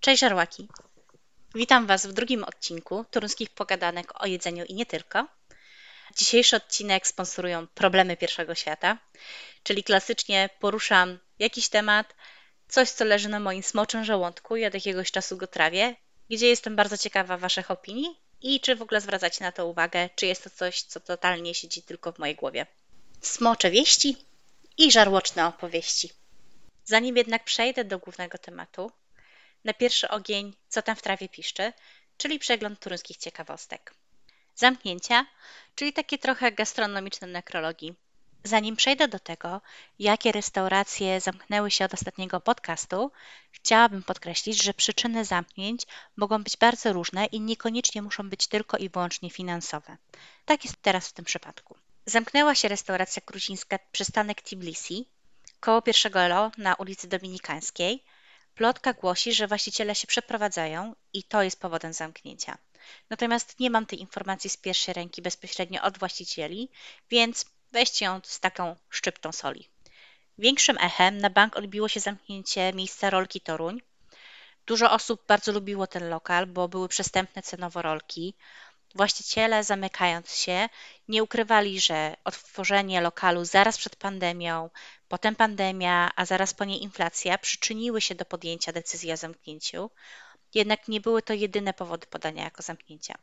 Cześć żarłaki! Witam Was w drugim odcinku Toruńskich Pogadanek o jedzeniu i nie tylko. Dzisiejszy odcinek sponsorują Problemy Pierwszego Świata, czyli klasycznie poruszam jakiś temat, coś co leży na moim smoczym żołądku i od jakiegoś czasu go trawię, gdzie jestem bardzo ciekawa Waszych opinii i czy w ogóle zwracacie na to uwagę, czy jest to coś, co totalnie siedzi tylko w mojej głowie. Smocze wieści i żarłoczne opowieści. Zanim jednak przejdę do głównego tematu, na pierwszy ogień, co tam w trawie piszczy, czyli przegląd turyńskich ciekawostek. Zamknięcia, czyli takie trochę gastronomiczne nekrologii. Zanim przejdę do tego, jakie restauracje zamknęły się od ostatniego podcastu, chciałabym podkreślić, że przyczyny zamknięć mogą być bardzo różne i niekoniecznie muszą być tylko i wyłącznie finansowe. Tak jest teraz w tym przypadku. Zamknęła się restauracja gruzińska Przystanek Tbilisi koło pierwszego LO na ulicy Dominikańskiej. Plotka głosi, że właściciele się przeprowadzają i to jest powodem zamknięcia. Natomiast nie mam tej informacji z pierwszej ręki bezpośrednio od właścicieli, więc weźcie ją z taką szczyptą soli. Większym echem na bank odbiło się zamknięcie miejsca rolki Toruń. Dużo osób bardzo lubiło ten lokal, bo były przystępne cenowo rolki. Właściciele, zamykając się, nie ukrywali, że otworzenie lokalu zaraz przed pandemią, potem pandemia, a zaraz po niej inflacja przyczyniły się do podjęcia decyzji o zamknięciu. Jednak nie były to jedyne powody podania jako zamknięcia,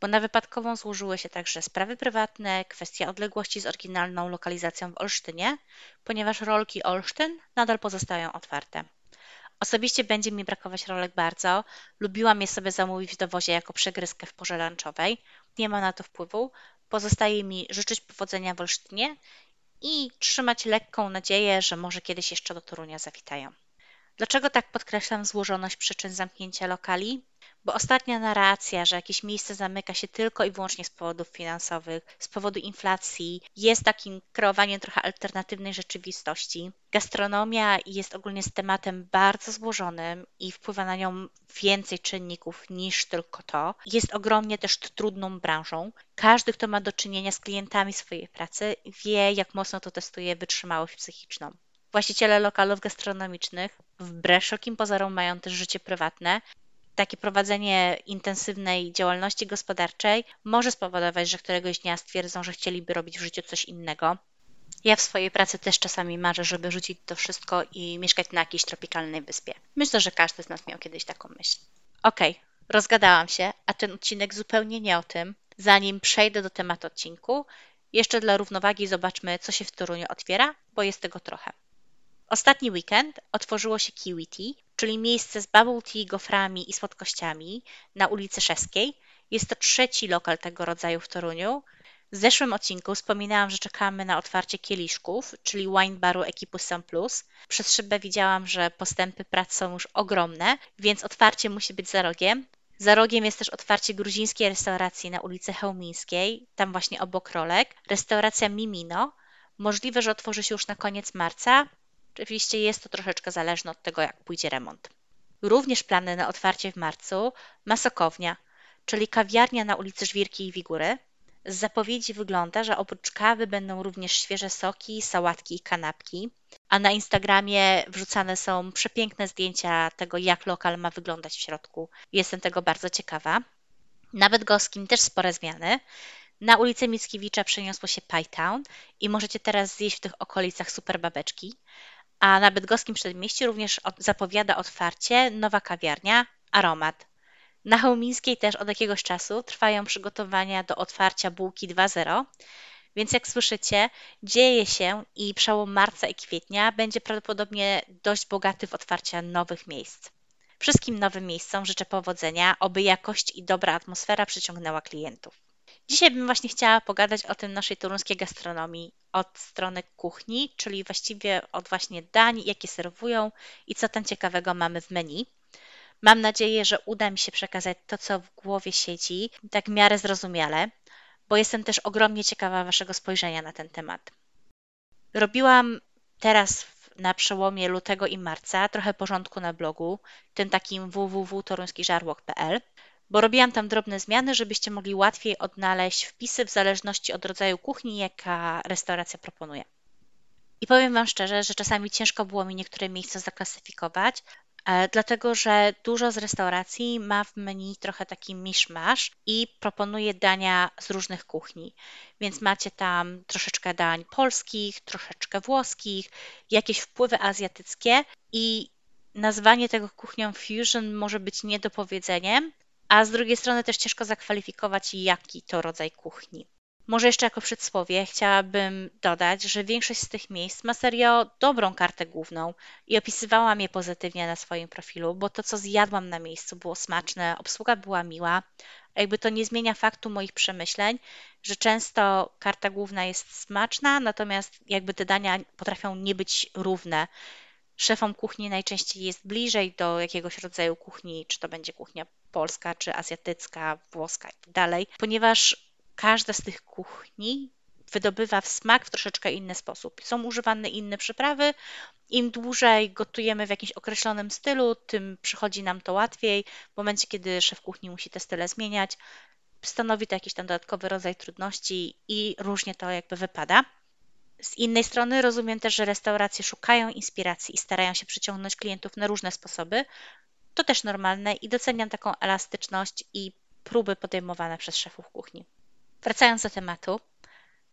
bo na wypadkową złożyły się także sprawy prywatne, kwestia odległości z oryginalną lokalizacją w Olsztynie, ponieważ rolki Olsztyn nadal pozostają otwarte. Osobiście będzie mi brakować rolek bardzo. Lubiłam je sobie zamówić w dowozie jako przegryzkę w porze lunchowej. Nie ma na to wpływu. Pozostaje mi życzyć powodzenia w Olsztynie i trzymać lekką nadzieję, że może kiedyś jeszcze do Torunia zawitają. Dlaczego tak podkreślam złożoność przyczyn zamknięcia lokali? Bo ostatnia narracja, że jakieś miejsce zamyka się tylko i wyłącznie z powodów finansowych, z powodu inflacji, jest takim kreowaniem trochę alternatywnej rzeczywistości. Gastronomia jest ogólnie z tematem bardzo złożonym i wpływa na nią więcej czynników niż tylko to. Jest ogromnie też trudną branżą. Każdy, kto ma do czynienia z klientami swojej pracy, wie, jak mocno to testuje wytrzymałość psychiczną. Właściciele lokalów gastronomicznych, wbrew wszelkim pozorom, mają też życie prywatne. Takie prowadzenie intensywnej działalności gospodarczej może spowodować, że któregoś dnia stwierdzą, że chcieliby robić w życiu coś innego. Ja w swojej pracy też czasami marzę, żeby rzucić to wszystko i mieszkać na jakiejś tropikalnej wyspie. Myślę, że każdy z nas miał kiedyś taką myśl. Okej, okay, rozgadałam się, a ten odcinek zupełnie nie o tym. Zanim przejdę do tematu odcinku, jeszcze dla równowagi zobaczmy, co się w Toruniu otwiera, bo jest tego trochę. Ostatni weekend otworzyło się Kiwi Tea, czyli miejsce z bubble tea, goframi i słodkościami na ulicy Szeskiej. Jest to trzeci lokal tego rodzaju w Toruniu. W zeszłym odcinku wspominałam, że czekamy na otwarcie kieliszków, czyli wine baru ekipy Sam Plus. Przez szybę widziałam, że postępy prac są już ogromne, więc otwarcie musi być za rogiem. Za rogiem jest też otwarcie gruzińskiej restauracji na ulicy Chełmińskiej, tam właśnie obok rolek. Restauracja Mimino. Możliwe, że otworzy się już na koniec marca. Oczywiście jest to troszeczkę zależne od tego, jak pójdzie remont. Również plany na otwarcie w marcu ma Sokownia, czyli kawiarnia na ulicy Żwirki i Wigury. Z zapowiedzi wygląda, że oprócz kawy będą również świeże soki, sałatki i kanapki, a na Instagramie wrzucane są przepiękne zdjęcia tego, jak lokal ma wyglądać w środku. Jestem tego bardzo ciekawa. Na Bydgoskim też spore zmiany. Na ulicę Mickiewicza przeniosło się Pytown i możecie teraz zjeść w tych okolicach super babeczki a na bydgoskim przedmieściu również zapowiada otwarcie nowa kawiarnia Aromat. Na Chełmińskiej też od jakiegoś czasu trwają przygotowania do otwarcia bułki 2.0, więc jak słyszycie, dzieje się i przełom marca i kwietnia będzie prawdopodobnie dość bogaty w otwarcia nowych miejsc. Wszystkim nowym miejscom życzę powodzenia, oby jakość i dobra atmosfera przyciągnęła klientów. Dzisiaj bym właśnie chciała pogadać o tym naszej toruńskiej gastronomii od strony kuchni, czyli właściwie od właśnie dań, jakie serwują i co tam ciekawego mamy w menu. Mam nadzieję, że uda mi się przekazać to, co w głowie siedzi, tak w miarę zrozumiale, bo jestem też ogromnie ciekawa Waszego spojrzenia na ten temat. Robiłam teraz na przełomie lutego i marca trochę porządku na blogu, tym takim www.toruńskiżarłok.pl bo robiłam tam drobne zmiany, żebyście mogli łatwiej odnaleźć wpisy w zależności od rodzaju kuchni, jaka restauracja proponuje. I powiem Wam szczerze, że czasami ciężko było mi niektóre miejsca zaklasyfikować, E, dlatego że dużo z restauracji ma w menu trochę taki miszmasz i proponuje dania z różnych kuchni. Więc macie tam troszeczkę dań polskich, troszeczkę włoskich, jakieś wpływy azjatyckie i nazwanie tego kuchnią fusion może być niedopowiedzeniem, a z drugiej strony też ciężko zakwalifikować, jaki to rodzaj kuchni. Może jeszcze jako przedsłowie chciałabym dodać, że większość z tych miejsc ma serio dobrą kartę główną i opisywałam je pozytywnie na swoim profilu, bo to, co zjadłam na miejscu, było smaczne, obsługa była miła. Jakby to nie zmienia faktu moich przemyśleń, że często karta główna jest smaczna, natomiast jakby te dania potrafią nie być równe. Szefom kuchni najczęściej jest bliżej do jakiegoś rodzaju kuchni, czy to będzie kuchnia polska, czy azjatycka, włoska i tak dalej, ponieważ każda z tych kuchni wydobywa smak w troszeczkę inny sposób. Są używane inne przyprawy. Im dłużej gotujemy w jakimś określonym stylu, tym przychodzi nam to łatwiej. W momencie, kiedy szef kuchni musi te style zmieniać, stanowi to jakiś tam dodatkowy rodzaj trudności i różnie to jakby wypada. Z innej strony rozumiem też, że restauracje szukają inspiracji i starają się przyciągnąć klientów na różne sposoby. To też normalne i doceniam taką elastyczność i próby podejmowane przez szefów kuchni. Wracając do tematu,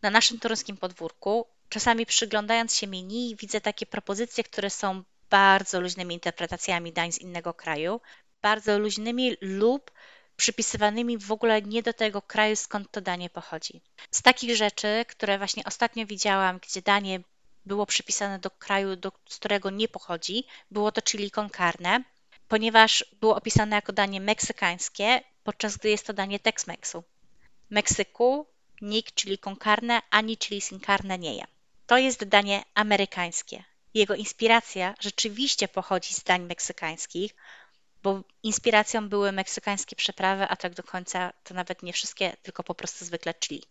na naszym toruńskim podwórku, czasami przyglądając się menu, widzę takie propozycje, które są bardzo luźnymi interpretacjami dań z innego kraju, bardzo luźnymi lub przypisywanymi w ogóle nie do tego kraju, skąd to danie pochodzi. Z takich rzeczy, które właśnie ostatnio widziałam, gdzie danie było przypisane do kraju, do, z którego nie pochodzi, było to chili con carne, ponieważ było opisane jako danie meksykańskie, podczas gdy jest to danie Tex-Mexu. Meksyku nikt chili con carne ani chili sin carne nie je. To jest danie amerykańskie. Jego inspiracja rzeczywiście pochodzi z dań meksykańskich, bo inspiracją były meksykańskie przeprawy, a tak do końca to nawet nie wszystkie, tylko po prostu zwykle chili.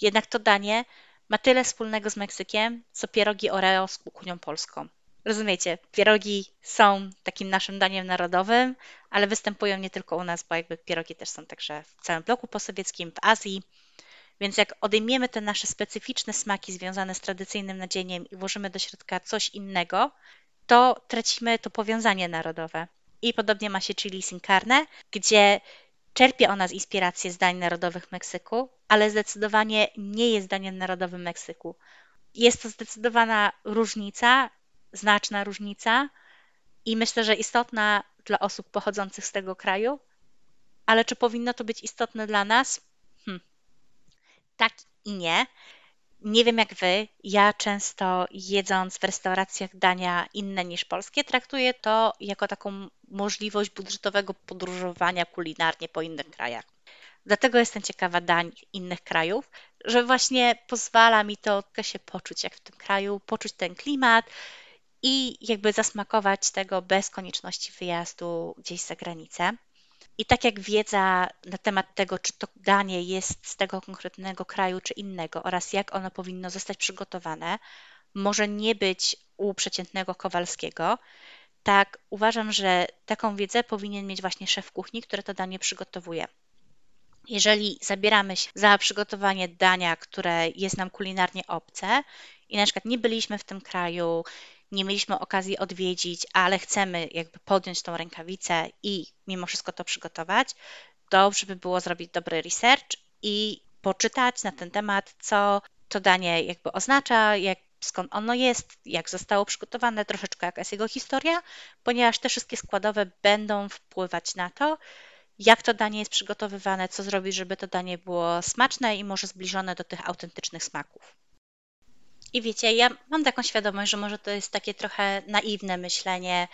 Jednak to danie ma tyle wspólnego z Meksykiem, co pierogi Oreo z kuchnią polską. Rozumiecie, pierogi są takim naszym daniem narodowym, ale występują nie tylko u nas, bo jakby pierogi też są także w całym bloku posowieckim, w Azji. Więc jak odejmiemy te nasze specyficzne smaki związane z tradycyjnym nadzieniem i włożymy do środka coś innego, to tracimy to powiązanie narodowe. I podobnie ma się chili sin carne, gdzie czerpie ona z inspiracji z dań narodowych Meksyku, ale zdecydowanie nie jest daniem narodowym Meksyku. Jest to zdecydowana różnica znaczna różnica i myślę, że istotna dla osób pochodzących z tego kraju, ale czy powinno to być istotne dla nas? Hm. Tak i nie. Nie wiem jak wy, ja często jedząc w restauracjach dania inne niż polskie, traktuję to jako taką możliwość budżetowego podróżowania kulinarnie po innych krajach. Dlatego jestem ciekawa dań innych krajów, że właśnie pozwala mi to się poczuć jak w tym kraju, poczuć ten klimat, i jakby zasmakować tego bez konieczności wyjazdu gdzieś za granicę. I tak jak wiedza na temat tego, czy to danie jest z tego konkretnego kraju, czy innego, oraz jak ono powinno zostać przygotowane, może nie być u przeciętnego Kowalskiego, tak uważam, że taką wiedzę powinien mieć właśnie szef kuchni, który to danie przygotowuje. Jeżeli zabieramy się za przygotowanie dania, które jest nam kulinarnie obce i na przykład nie byliśmy w tym kraju, nie mieliśmy okazji odwiedzić, ale chcemy jakby podjąć tą rękawicę i mimo wszystko to przygotować, dobrze by było zrobić dobry research i poczytać na ten temat, co to danie jakby oznacza, jak, skąd ono jest, jak zostało przygotowane, troszeczkę jaka jest jego historia, ponieważ te wszystkie składowe będą wpływać na to, jak to danie jest przygotowywane, co zrobić, żeby to danie było smaczne i może zbliżone do tych autentycznych smaków. I wiecie, ja mam taką świadomość, że może to jest takie trochę naiwne myślenie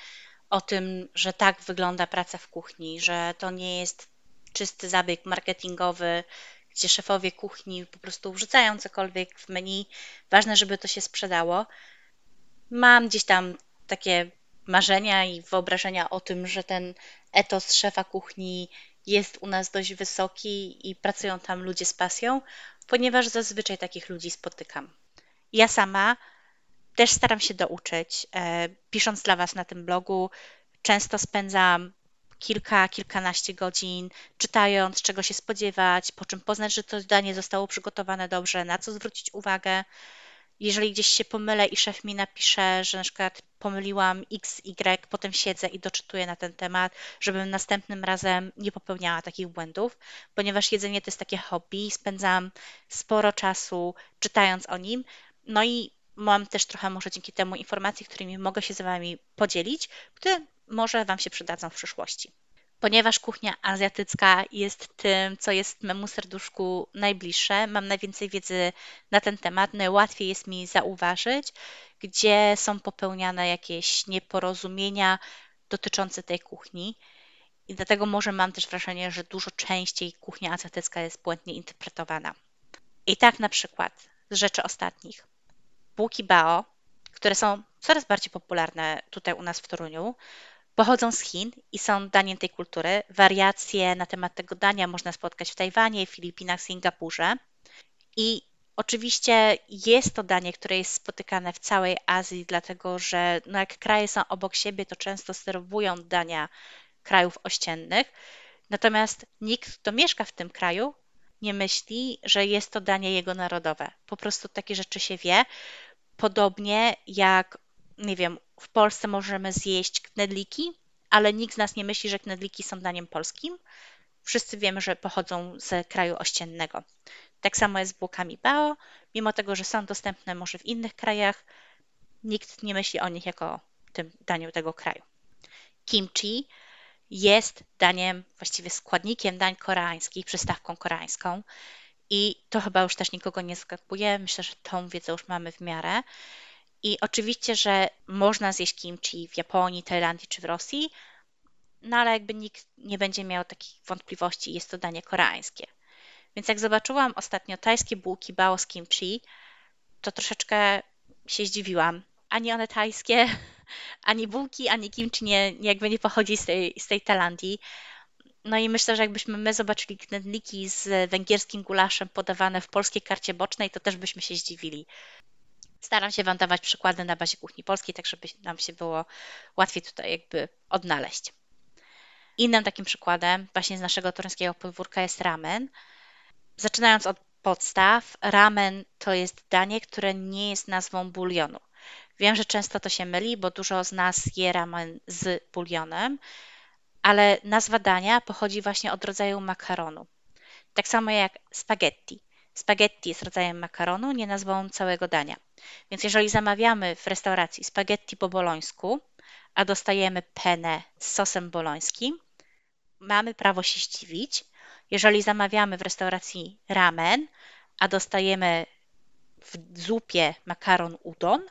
o tym, że tak wygląda praca w kuchni, że to nie jest czysty zabieg marketingowy, gdzie szefowie kuchni po prostu wrzucają cokolwiek w menu. Ważne, żeby to się sprzedało. Mam gdzieś tam takie marzenia i wyobrażenia o tym, że ten etos szefa kuchni jest u nas dość wysoki i pracują tam ludzie z pasją, ponieważ zazwyczaj takich ludzi spotykam. Ja sama też staram się douczyć. E, pisząc dla Was na tym blogu, często spędzam kilka, kilkanaście godzin czytając, czego się spodziewać, po czym poznać, że to zdanie zostało przygotowane dobrze, na co zwrócić uwagę. Jeżeli gdzieś się pomylę i szef mi napisze, że na przykład pomyliłam X, Y, potem siedzę i doczytuję na ten temat, żebym następnym razem nie popełniała takich błędów, ponieważ jedzenie to jest takie hobby, spędzam sporo czasu czytając o nim, no i mam też trochę może dzięki temu informacji, którymi mogę się z Wami podzielić, które może Wam się przydadzą w przyszłości. Ponieważ kuchnia azjatycka jest tym, co jest memu serduszku najbliższe, mam najwięcej wiedzy na ten temat, najłatwiej jest mi zauważyć, gdzie są popełniane jakieś nieporozumienia dotyczące tej kuchni. I dlatego może mam też wrażenie, że dużo częściej kuchnia azjatycka jest błędnie interpretowana. I tak na przykład z rzeczy ostatnich. Bułki bao, które są coraz bardziej popularne tutaj u nas w Toruniu, pochodzą z Chin i są daniem tej kultury. Wariacje na temat tego dania można spotkać w Tajwanie, Filipinach, Singapurze. I oczywiście jest to danie, które jest spotykane w całej Azji, dlatego że no jak kraje są obok siebie, to często serwują dania krajów ościennych. Natomiast nikt, kto mieszka w tym kraju, nie myśli, że jest to danie jego narodowe. Po prostu takie rzeczy się wie. Podobnie jak, nie wiem, w Polsce możemy zjeść knedliki, ale nikt z nas nie myśli, że knedliki są daniem polskim. Wszyscy wiemy, że pochodzą z kraju ościennego. Tak samo jest z bułkami bao, mimo tego, że są dostępne może w innych krajach, nikt nie myśli o nich jako tym daniu tego kraju. Kimchi jest daniem, właściwie składnikiem dań koreańskich, przystawką koreańską. I to chyba już też nikogo nie zaskakuje. Myślę, że tą wiedzę już mamy w miarę. I oczywiście, że można zjeść kimchi w Japonii, Tajlandii czy w Rosji, no ale jakby nikt nie będzie miał takich wątpliwości, jest to danie koreańskie. Więc jak zobaczyłam ostatnio tajskie bułki bao z kimchi, to troszeczkę się zdziwiłam. Ani one tajskie, ani bułki, ani kimchi nie, jakby nie pochodzi z tej, z tej Tajlandii. No i myślę, że jakbyśmy my zobaczyli knedliki z węgierskim gulaszem podawane w polskiej karcie bocznej, to też byśmy się zdziwili. Staram się Wam dawać przykłady na bazie kuchni polskiej, tak żeby nam się było łatwiej tutaj jakby odnaleźć. Innym takim przykładem właśnie z naszego toruńskiego podwórka jest ramen. Zaczynając od podstaw, ramen to jest danie, które nie jest nazwą bulionu. Wiem, że często to się myli, bo dużo z nas je ramen z bulionem, ale nazwa dania pochodzi właśnie od rodzaju makaronu. Tak samo jak spaghetti. Spaghetti jest rodzajem makaronu, nie nazwą całego dania. Więc jeżeli zamawiamy w restauracji spaghetti po bolońsku, a dostajemy penne z sosem bolońskim, mamy prawo się zdziwić. Jeżeli zamawiamy w restauracji ramen, a dostajemy w zupie makaron udon,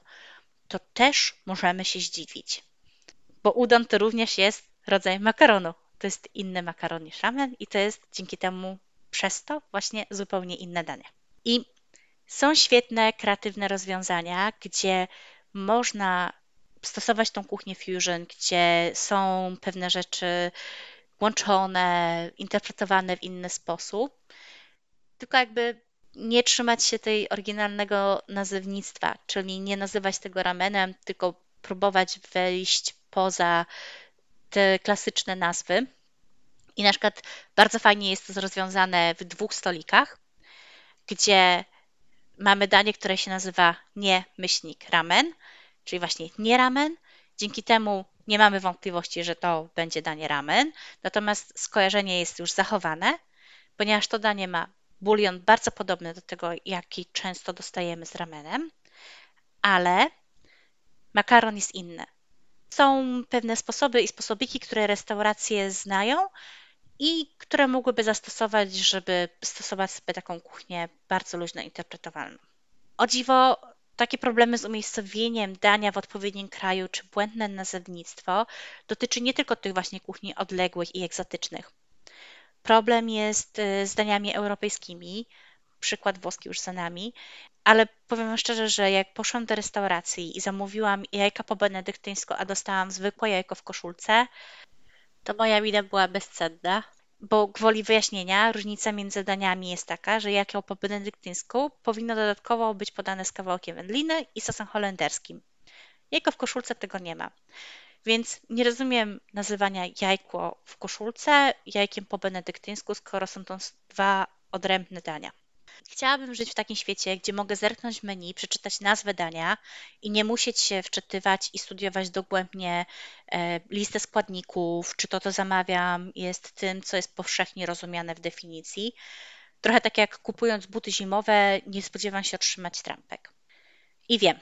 to też możemy się zdziwić. Bo udon to również jest rodzaj makaronu. To jest inny makaron niż ramen i to jest dzięki temu przez to właśnie zupełnie inne danie. I są świetne, kreatywne rozwiązania, gdzie można stosować tą kuchnię fusion, gdzie są pewne rzeczy łączone, interpretowane w inny sposób. Tylko jakby nie trzymać się tej oryginalnego nazewnictwa, czyli nie nazywać tego ramenem, tylko próbować wejść poza te klasyczne nazwy. I na przykład bardzo fajnie jest to rozwiązane w dwóch stolikach, gdzie mamy danie, które się nazywa nie myślnik ramen, czyli właśnie nie ramen. Dzięki temu nie mamy wątpliwości, że to będzie danie ramen, natomiast skojarzenie jest już zachowane, ponieważ to danie ma bulion bardzo podobny do tego, jaki często dostajemy z ramenem, ale makaron jest inny. Są pewne sposoby i sposobiki, które restauracje znają i które mogłyby zastosować, żeby stosować sobie taką kuchnię bardzo luźno interpretowalną. O dziwo, takie problemy z umiejscowieniem dania w odpowiednim kraju czy błędne nazewnictwo dotyczy nie tylko tych właśnie kuchni odległych i egzotycznych. Problem jest y, z daniami europejskimi, przykład włoski już za nami, ale powiem szczerze, że jak poszłam do restauracji i zamówiłam jajka po benedyktyńsku, a dostałam zwykłe jajko w koszulce, to moja mina była bezcenna, bo gwoli wyjaśnienia, różnica między daniami jest taka, że jajko po benedyktyńsku powinno dodatkowo być podane z kawałkiem wędliny i sosem holenderskim. Jajko w koszulce tego nie ma. Więc nie rozumiem nazywania jajko w koszulce jajkiem po benedyktyńsku, skoro są to dwa odrębne dania. Chciałabym żyć w takim świecie, gdzie mogę zerknąć menu, przeczytać nazwę dania i nie musieć się wczytywać i studiować dogłębnie e, listę składników, czy to, co zamawiam, jest tym, co jest powszechnie rozumiane w definicji. Trochę tak jak kupując buty zimowe, nie spodziewam się otrzymać trampek. I wiem,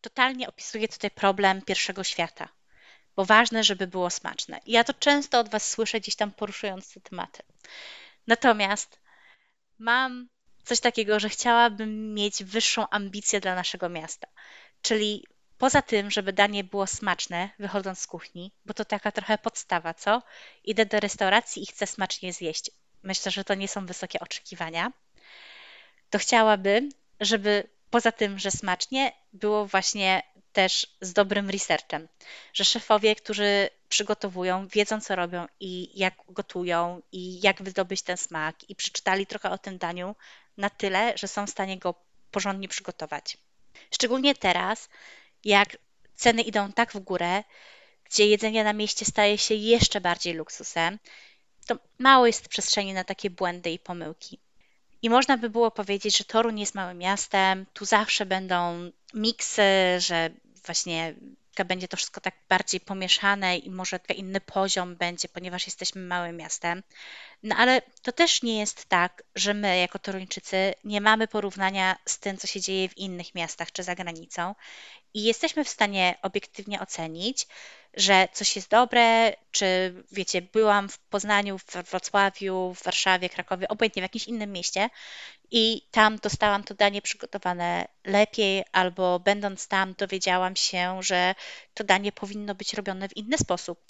totalnie opisuję tutaj problem pierwszego świata, bo ważne, żeby było smaczne. Ja to często od Was słyszę gdzieś tam poruszając te tematy. Natomiast mam coś takiego, że chciałabym mieć wyższą ambicję dla naszego miasta. Czyli poza tym, żeby danie było smaczne, wychodząc z kuchni, bo to taka trochę podstawa, co? Idę do restauracji i chcę smacznie zjeść. Myślę, że to nie są wysokie oczekiwania. To chciałabym, żeby poza tym, że smacznie, było właśnie też z dobrym researchem, że szefowie, którzy przygotowują, wiedzą co robią i jak gotują i jak wydobyć ten smak i przeczytali trochę o tym daniu na tyle, że są w stanie go porządnie przygotować. Szczególnie teraz, jak ceny idą tak w górę, gdzie jedzenie na mieście staje się jeszcze bardziej luksusem, to mało jest przestrzeni na takie błędy i pomyłki. I można by było powiedzieć, że Toruń jest małym miastem, tu zawsze będą miksy, że właśnie będzie to wszystko tak bardziej pomieszane i może inny poziom będzie, ponieważ jesteśmy małym miastem. No ale to też nie jest tak, że my jako Toruńczycy nie mamy porównania z tym, co się dzieje w innych miastach czy za granicą i jesteśmy w stanie obiektywnie ocenić, że coś jest dobre, czy wiecie, byłam w Poznaniu, w Wrocławiu, w Warszawie, Krakowie, obojętnie w jakimś innym mieście i tam dostałam to danie przygotowane lepiej, albo będąc tam dowiedziałam się, że to danie powinno być robione w inny sposób.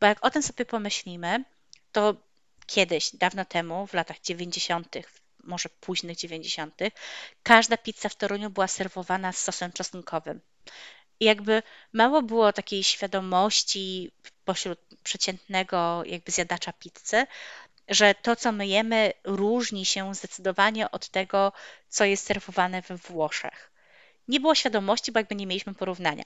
Bo jak o tym sobie pomyślimy, to kiedyś, dawno temu, w latach 90., może późnych 90., każda pizza w Toruniu była serwowana z sosem czosnkowym. I jakby mało było takiej świadomości pośród przeciętnego jakby zjadacza pizzy, że to, co my jemy, różni się zdecydowanie od tego, co jest serwowane we Włoszech. Nie było świadomości, bo jakby nie mieliśmy porównania.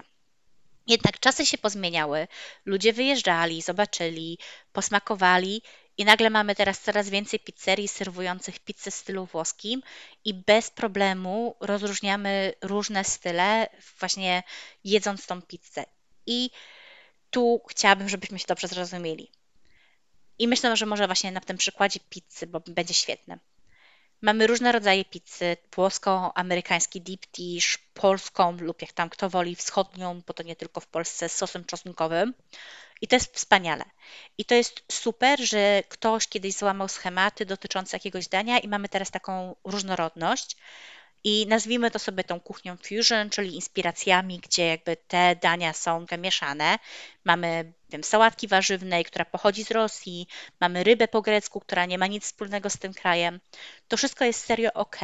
Jednak czasy się pozmieniały, ludzie wyjeżdżali, zobaczyli, posmakowali i nagle mamy teraz coraz więcej pizzerii serwujących pizzę w stylu włoskim i bez problemu rozróżniamy różne style, właśnie jedząc tą pizzę. I tu chciałabym, żebyśmy się dobrze zrozumieli. I myślę, że może właśnie na tym przykładzie pizzy, bo będzie świetne. Mamy różne rodzaje pizzy, włoską, amerykański deep dish, polską lub jak tam kto woli wschodnią, bo to nie tylko w Polsce, z sosem czosnkowym. I to jest wspaniale. I to jest super, że ktoś kiedyś złamał schematy dotyczące jakiegoś dania i mamy teraz taką różnorodność. I nazwijmy to sobie tą kuchnią fusion, czyli inspiracjami, gdzie jakby te dania są mieszane. Mamy wiem, sałatki warzywnej, która pochodzi z Rosji, mamy rybę po grecku, która nie ma nic wspólnego z tym krajem. To wszystko jest serio ok,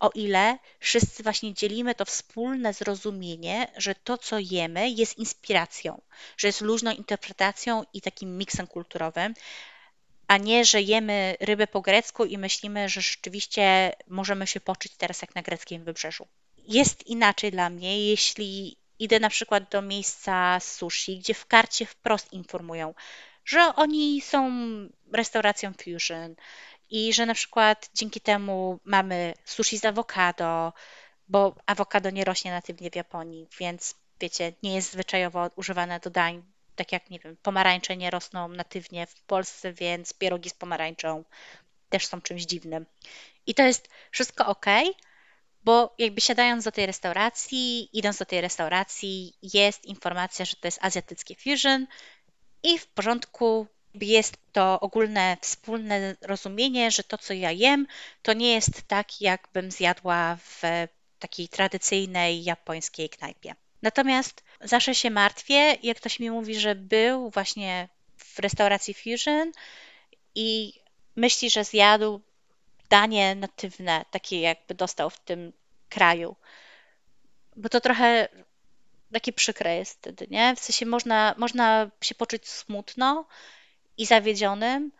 o ile wszyscy właśnie dzielimy to wspólne zrozumienie, że to, co jemy, jest inspiracją, że jest luźną interpretacją i takim miksem kulturowym, a nie, że jemy rybę po grecku i myślimy, że rzeczywiście możemy się poczuć teraz jak na greckim wybrzeżu. Jest inaczej dla mnie, jeśli idę na przykład do miejsca sushi, gdzie w karcie wprost informują, że oni są restauracją fusion i że na przykład dzięki temu mamy sushi z awokado, bo awokado nie rośnie natywnie w Japonii, więc wiecie, nie jest zwyczajowo używane do dań tak jak, nie wiem, pomarańcze nie rosną natywnie w Polsce, więc pierogi z pomarańczą też są czymś dziwnym. I to jest wszystko ok, bo jakby siadając do tej restauracji, idąc do tej restauracji, jest informacja, że to jest azjatyckie fusion i w porządku jest to ogólne, wspólne rozumienie, że to, co ja jem, to nie jest tak, jakbym zjadła w takiej tradycyjnej japońskiej knajpie. Natomiast zawsze się martwię, jak ktoś mi mówi, że był właśnie w restauracji Fusion i myśli, że zjadł danie natywne, takie jakby dostał w tym kraju. Bo to trochę takie przykre jest wtedy, nie? W sensie można, można się poczuć smutno i zawiedzionym,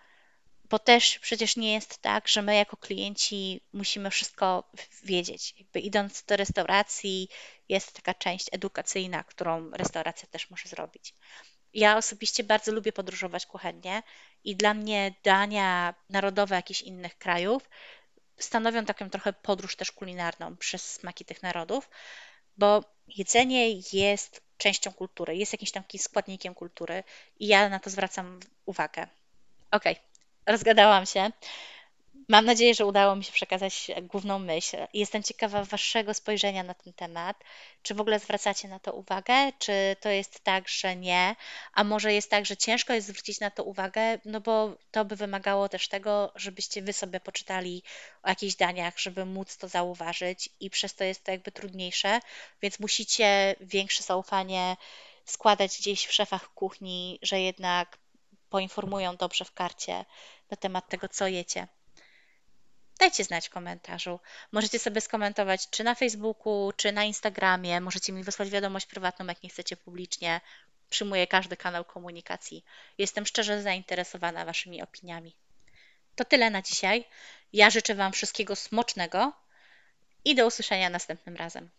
bo też przecież nie jest tak, że my jako klienci musimy wszystko wiedzieć. Jakby idąc do restauracji, jest taka część edukacyjna, którą restauracja też może zrobić. Ja osobiście bardzo lubię podróżować kuchennie i dla mnie dania narodowe jakichś innych krajów stanowią taką trochę podróż też kulinarną przez smaki tych narodów, bo jedzenie jest częścią kultury, jest jakimś tam składnikiem kultury i ja na to zwracam uwagę. Okej, okay, rozgadałam się. Mam nadzieję, że udało mi się przekazać główną myśl. Jestem ciekawa Waszego spojrzenia na ten temat. Czy w ogóle zwracacie na to uwagę? Czy to jest tak, że nie? A może jest tak, że ciężko jest zwrócić na to uwagę, no bo to by wymagało też tego, żebyście Wy sobie poczytali o jakichś daniach, żeby móc to zauważyć i przez to jest to jakby trudniejsze, więc musicie większe zaufanie składać gdzieś w szefach kuchni, że jednak poinformują dobrze w karcie na temat tego, co jecie dajcie znać w komentarzu. Możecie sobie skomentować czy na Facebooku, czy na Instagramie. Możecie mi wysłać wiadomość prywatną, jak nie chcecie publicznie. Przyjmuję każdy kanał komunikacji. Jestem szczerze zainteresowana Waszymi opiniami. To tyle na dzisiaj. Ja życzę Wam wszystkiego smocznego i do usłyszenia następnym razem.